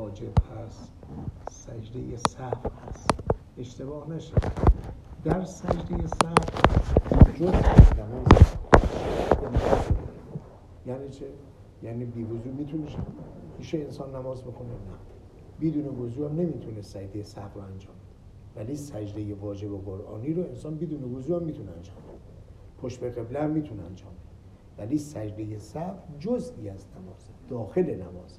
واجب هست. سجده صحف هست. اشتباه نشه. در سجده صحف جز نماز یعنی چه؟ یعنی بی وضو می‌تونه میشه انسان نماز بکنه نه؟ بدون وضو هم نمی‌تونه سجده صحف رو انجام ولی سجده واجب و قرآنی رو انسان بدون وضو هم می‌تونه انجام بده. پشت به قبله هم می‌تونه انجام بده. ولی سجده صف جزئی از نماز داخل نماز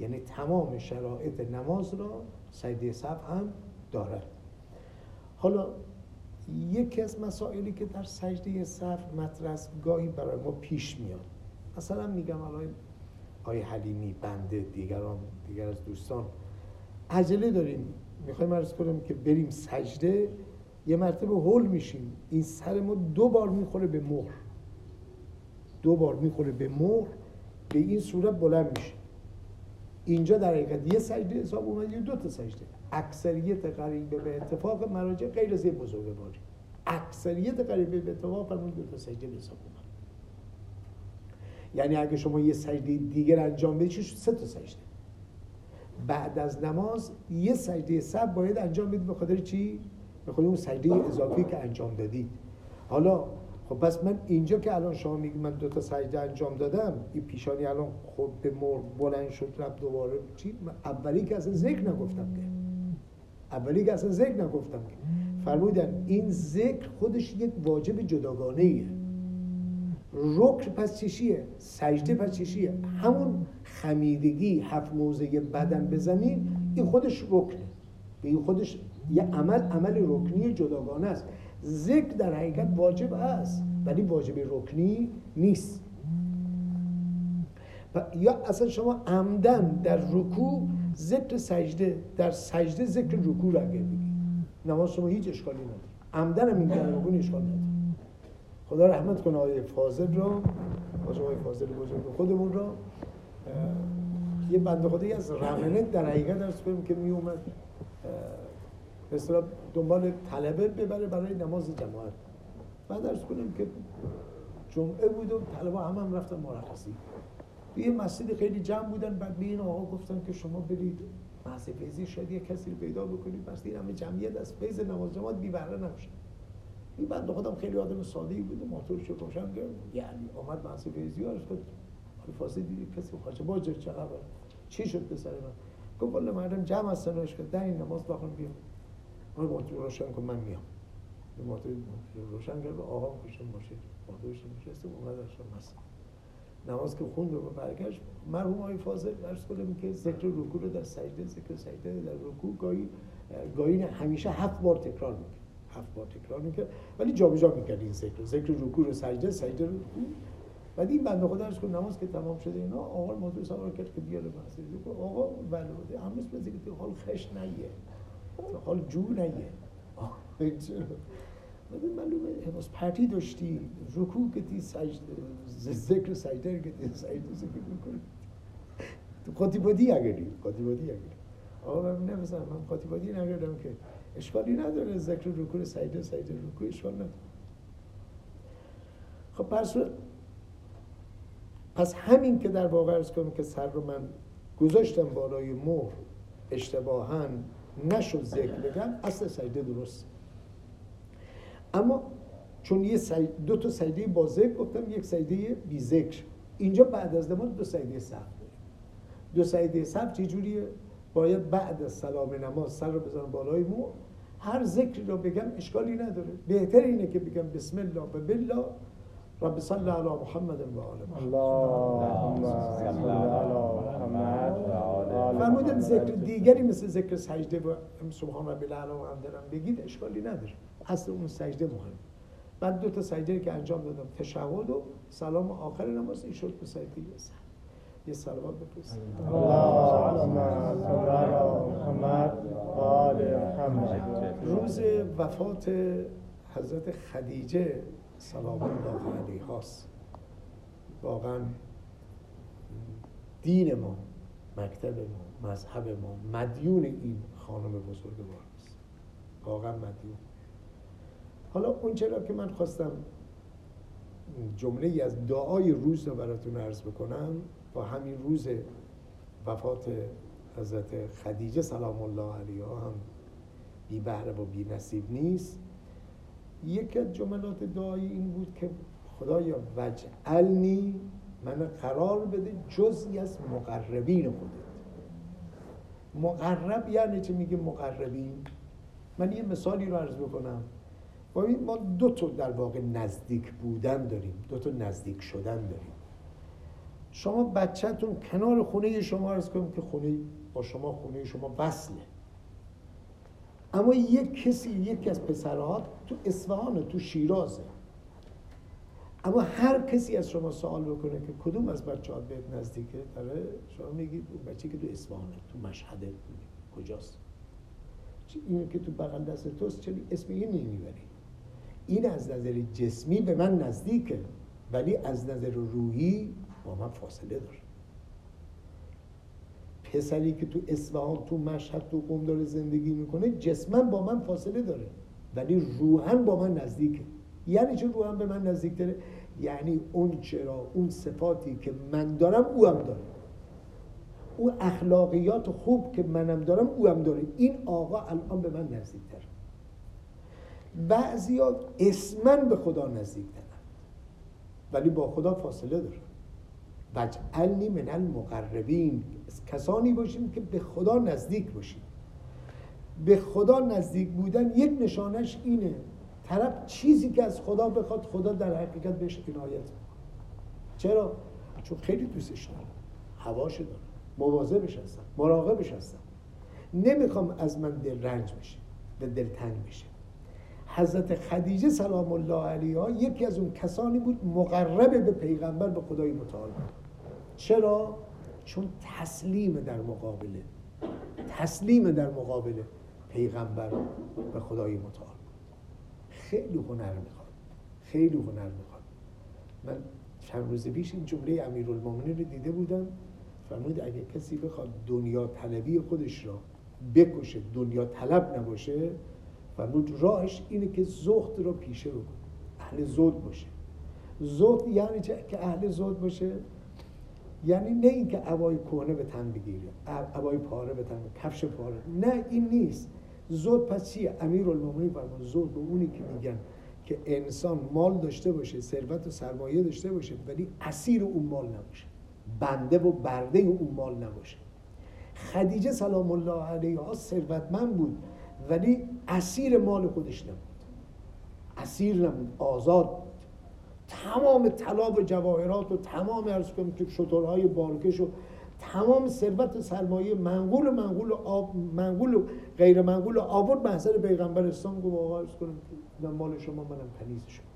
یعنی تمام شرایط نماز را سجده صف هم دارد. حالا یکی از مسائلی که در سجده صف مطرح گاهی برای ما پیش میاد. مثلا میگم الان آی حلیمی بنده دیگران دیگر از دوستان عجله داریم. می‌خوایم عرض کنم که بریم سجده یه مرتبه هول میشیم. این سر ما دو بار می‌خوره به مهر. دو بار می‌خوره به مهر به این صورت بلند میشه اینجا در حقیقت یه سجده حساب اومد یه دو تا سجده. اکثریت قریبه به اتفاق مراجع غیر از بزرگ اکثریت قریبه به اتفاق فرمون دو تا سجده به حساب اومد. یعنی اگه شما یه سجده دیگر انجام بدید سه تا سجده. بعد از نماز یه سجده سب باید انجام بدید به خاطر چی؟ به خاطر اون سجده اضافی که انجام دادید. حالا خب پس من اینجا که الان شما میگی من دو تا سجده انجام دادم این پیشانی الان خب به مر بلند شد رفت دوباره. چی؟ اولی که اصلا ذکر نگفتم که. اولی که اصلا ذکر نگفتم که. فرمودن این ذکر خودش یک واجب جداگانه ایه رکن پس چشیه؟ سجده پس چشیه؟ همون خمیدگی هفت موزه بدن زمین این خودش رکنه. این خودش یه عمل عمل رکنی جداگانه است. ذکر در حقیقت واجب است ولی واجب رکنی نیست. یا اصلا شما عمدن در رکوع ذکر سجده در سجده ذکر رکوع رو اگر بگی. نماز شما هیچ اشکالی نداره. عمدن هم این کلمه اشکال نداره. خدا رحمت کنه آقای فاضل رو. آقای فاضل بزرگ خودمون رو. یه بنده خدایی از رمنه در حقیقت کنیم که می اومد مثلا دنبال طلبه ببره برای نماز جماعت. بعد درست کنیم که جمعه بود و طلبه هم هم رفتن مرخصی. یه مسجد خیلی جمع بودن بعد به این آقا گفتن که شما برید محض فیضی شاید یه کسی رو پیدا بکنید. بس این همه جمعیت از فیض نماز جماعت بی بهره نمیشه این بنده خودم خیلی آدم ساده ای بود و موتورش رو روشن یعنی آمد محض فیضی ها فاصله دیدی کسی خواهد باجر چه خبر چی شد به سر من؟ گفت والا مردم جمع هستن روش کرد در این نماز بخون بیام. آقا موتور روشن کن من میام. به موتور روشن کرد آقا خوشم باشه موتورش نشسته اومد اشان هست. نماز که خوند و برگشت مرحوم آقای فاضل درس کردم که ذکر رکوع رو در سجده ذکر سجده در رکوع گاهی گاهی همیشه هفت بار تکرار می‌کنه. هفت بار تکرار می‌کرد ولی جابجا می‌کرد این ذکر. ذکر رکوع رو سجده سجده رو بعد این بنده خدا ارز نماز که تمام شده اینا آقا موضوع سوار کرد که بیاره مسجد. آقا بوده همش به که حال خش نیه حال جو بعد معلومه حفظ پرتی داشتی رکوع که تی سجده ذکر سجده که تی سجده ذکر می‌کنی. قاطی اگری قاطی اگری آقا من نفسم من قاطی بادی نگردم که. اشکالی نداره ذکر رکوع سجده سجده رکوع اشکال نداره. خب پس پس همین که در واقع ارز کنم که سر رو من گذاشتم بالای مهر اشتباها نشد ذکر بگم اصل سجده درست. اما چون یه دو تا سجده با ذکر گفتم یک سجده بی ذکر. اینجا بعد از نماز دو سجده داریم دو سجده صف چه جوریه؟ باید بعد از سلام نماز سر رو بزنم بالای مهر هر ذکری رو بگم اشکالی نداره. بهتر اینه که بگم بسم الله و بالله. رب صل على محمد و آل محمد. فرمودم ذکر دیگری مثل ذکر سجده و سبحان ربی الاعلی و دارم بگید اشکالی نداره. اصل اون سجده مهم بعد دو تا سجده که انجام دادم تشهد و سلام آخر نماز این شد به سجده یه سر. یه سلوات بفرست روز وفات حضرت خدیجه سلام الله علیه هاست واقعا دین ما مکتب ما مذهب ما مدیون این خانم بزرگوار است واقعا مدیون. حالا اون چرا که من خواستم جمله ای از دعای روز رو براتون عرض بکنم با همین روز وفات حضرت خدیجه سلام الله علیها هم بی بهره و بی نصیب نیست. یکی از جملات دعایی این بود که خدایا وجعلنی من قرار بده جزی از مقربین خودت. مقرب یعنی چه میگه مقربین؟ من یه مثالی رو عرض بکنم. ما دو تا در واقع نزدیک بودن داریم دو تا نزدیک شدن داریم. شما بچهتون کنار خونه شما عرض کنیم که خونه با شما خونه شما وصله. اما یک کسی یکی از پسرها تو اصفهان تو شیرازه. اما هر کسی از شما سوال بکنه که کدوم از بچه ها بهت نزدیکه داره شما میگید اون بچه که تو اصفهانه تو مشهده کجاست؟ این که تو بغل دست توست چرا اسم این نمی‌بری این از نظر جسمی به من نزدیکه ولی از نظر روحی با من فاصله داره. پسری که تو اصفهان تو مشهد تو قم داره زندگی می‌کنه جسما با من فاصله داره ولی روحا با من نزدیکه. یعنی چه روحا به من نزدیک داره یعنی اون چرا اون صفاتی که من دارم او هم داره. اون اخلاقیات خوب که منم دارم او هم داره. این آقا الان به من نزدیکتر بعضی ها اسمن به خدا نزدیک دارن ولی با خدا فاصله دارن. وجعلنی من المقربین. کسانی باشیم که به خدا نزدیک باشیم. به خدا نزدیک بودن یک نشانش اینه. طرف چیزی که از خدا بخواد خدا در حقیقت بهش عنایت چرا؟ چون خیلی دوستش داره هواش داره مواظبش هستم. مراقبش هستم. نمی‌خوام از من دل رنج بشه به دل تنگ بشه. حضرت خدیجه سلام الله علیها یکی از اون کسانی بود مقرب به پیغمبر به خدای متعال. چرا؟ چون تسلیم در مقابله. تسلیم در مقابل پیغمبر به خدای متعال. خیلی هنر می‌خواد. خیلی هنر می‌خواد. من چند روز پیش این جمله امیرالمومنین رو دیده بودم. فرمود اگه کسی بخواد دنیا طلبی خودش را بکشه دنیا طلب نباشه فرمود راهش اینه که زهد رو پیشه بکنه. اهل زهد باشه. زهد یعنی چه؟ که اهل زهد باشه. یعنی نه اینکه عبای کهنه به تن بگیره عبای پاره به تن کفش پاره. نه این نیست. زود پس چیه امیر المومنین فرمان زود به اونی که میگن که انسان مال داشته باشه ثروت و سرمایه داشته باشه ولی اسیر اون مال نباشه. بنده و برده اون مال نباشه. خدیجه سلام الله علیها ثروتمند بود ولی اسیر مال خودش نبود. اسیر نبود آزاد بود. تمام طلا و جواهرات و تمام ارز کنم که شطورهای بالکش و تمام ثروت سرمایه منقول و منقول و آب منقول و غیر منقول و آورد محضر پیغمبر اسلام گفت آقا ارز کنم مال شما منم کنیز شما.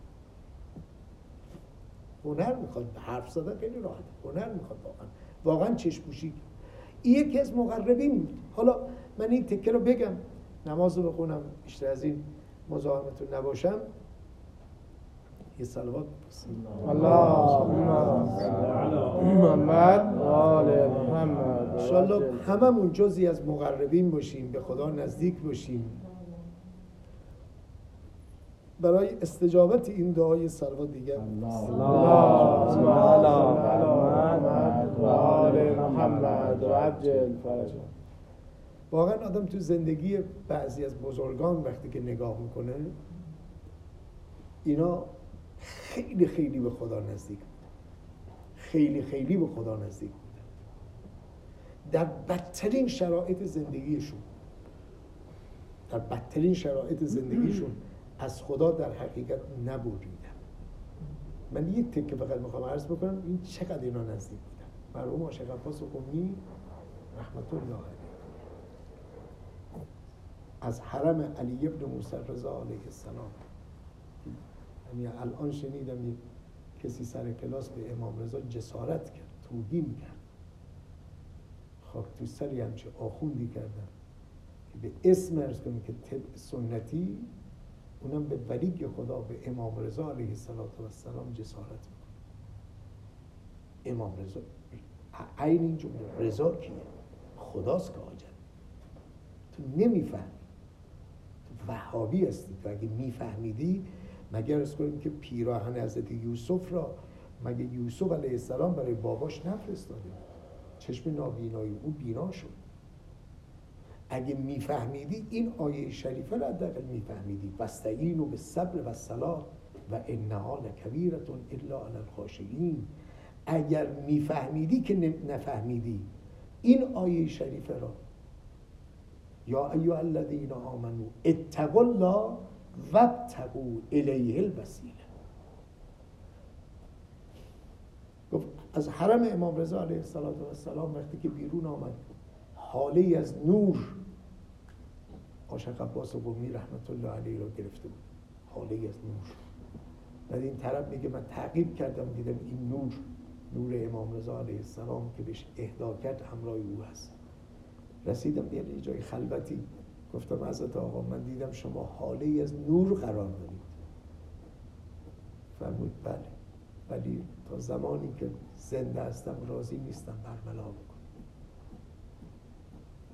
هنر می‌خواد حرف زدن خیلی راحته. هنر می‌خواد واقعا. واقعا چشم پوشی. یکی از مقربین بود. حالا من این تکه رو بگم. نماز رو بخونم بیشتر از این مزاحمتون نباشم. یه سلوات محمد آل محمد. انشالله هممون جزی از مقربین باشیم به خدا نزدیک باشیم. برای استجابت این دعای سلوات دیگر. محمد و عجل واقعا آدم تو زندگی بعضی از بزرگان وقتی که نگاه می‌کنه اینا خیلی خیلی به خدا نزدیک بود. خیلی خیلی به خدا نزدیک بود. در بدترین شرایط زندگیشون در بدترین شرایط زندگیشون از خدا در حقیقت نبریدن. من یک تکه فقط می‌خوام عرض بکنم این چقدر اینا نزدیک بودن. مرحوم عاشق عباس قمی رحمت الله از حرم علی ابن موسی رضا علیه السلام. یعنی الان شنیدم یک کسی سر کلاس به امام رضا جسارت کرد توهین کرد. خاک تو سری همچه آخوندی کردن که به اسم ارز کنیم که طب سنتی اونم به ولی خدا به امام رضا علیه السلام جسارت می‌کنه. امام رضا عین این جمله رضا کیه؟ خداست که آجد. تو نمی‌فهمی. تو وهابی هستی. تو اگه میفهمیدی مگر از کنیم که پیراهن حضرت یوسف را مگه یوسف علیه السلام برای باباش نفرستاده چشم نابینایی او بینا شد. اگه میفهمیدی این آیه شریفه رو حداقل میفهمیدی. واستعینوا به صبر و صلاح و انها لکبیرتون الا علی الخاشعین اگر میفهمیدی که نفهمیدی این آیه شریفه را یا ایها الذین آمنو اتقوا وابتغوا الیه الوسیله. گفت از حرم امام رضا علیه السلام وقتی که بیرون آمد حاله از نور عاشق عباس قومی رحمت الله علیه را گرفته بود. حاله از نور. بعد این طرف میگه من تعقیب کردم دیدم این نور نور امام رضا علیه السلام که بهش اهدا کرد همراه او هست. رسیدم یه جای خلوتی. گفتم حضرت آقا من دیدم شما حاله از نور قرار دارید فرمود بله ولی تا زمانی که زنده هستم راضی نیستم برملا بکنم.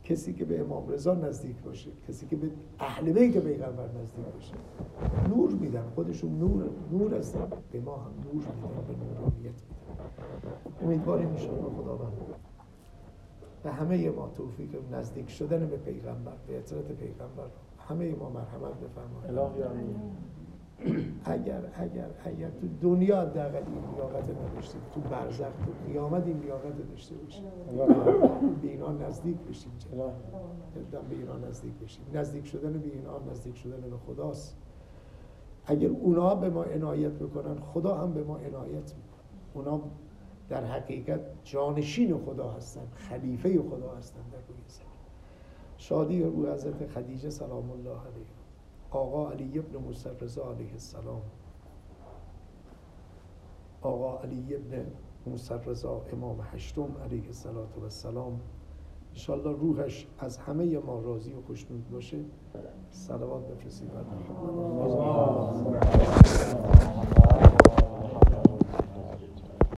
کسی که به امام رضا نزدیک باشه کسی که به اهل بیت پیغمبر نزدیک باشه نور میدن خودشون نور نور هستن. به ما هم نور میدن به نورانیت میدن. امیدواریم خداوند به همه ما توفیق نزدیک شدن به پیغمبر به اطرت پیغمبر. همه ما مرحمت بفرمایید. اگر اگر اگر تو دنیا حداقل این لیاقت نداشتیم تو برزخ تو قیامت این لیاقت داشته باشیم به اینا نزدیک بشیم. به اینا نزدیک بشیم. نزدیک شدن به اینا نزدیک شدن به خداست. اگر اونا به ما عنایت بکنن خدا هم به ما عنایت می‌کنه. اونا در حقیقت جانشین خدا هستن خلیفه خدا هستن در روی زمین شادی رو حضرت خدیجه سلام الله علیه آقا علی ابن رضا علیه السلام آقا علی ابن رضا امام هشتم علیه السلام انشالله روحش از همه ما راضی و خوشنود باشه. صلوات بفرستید. بر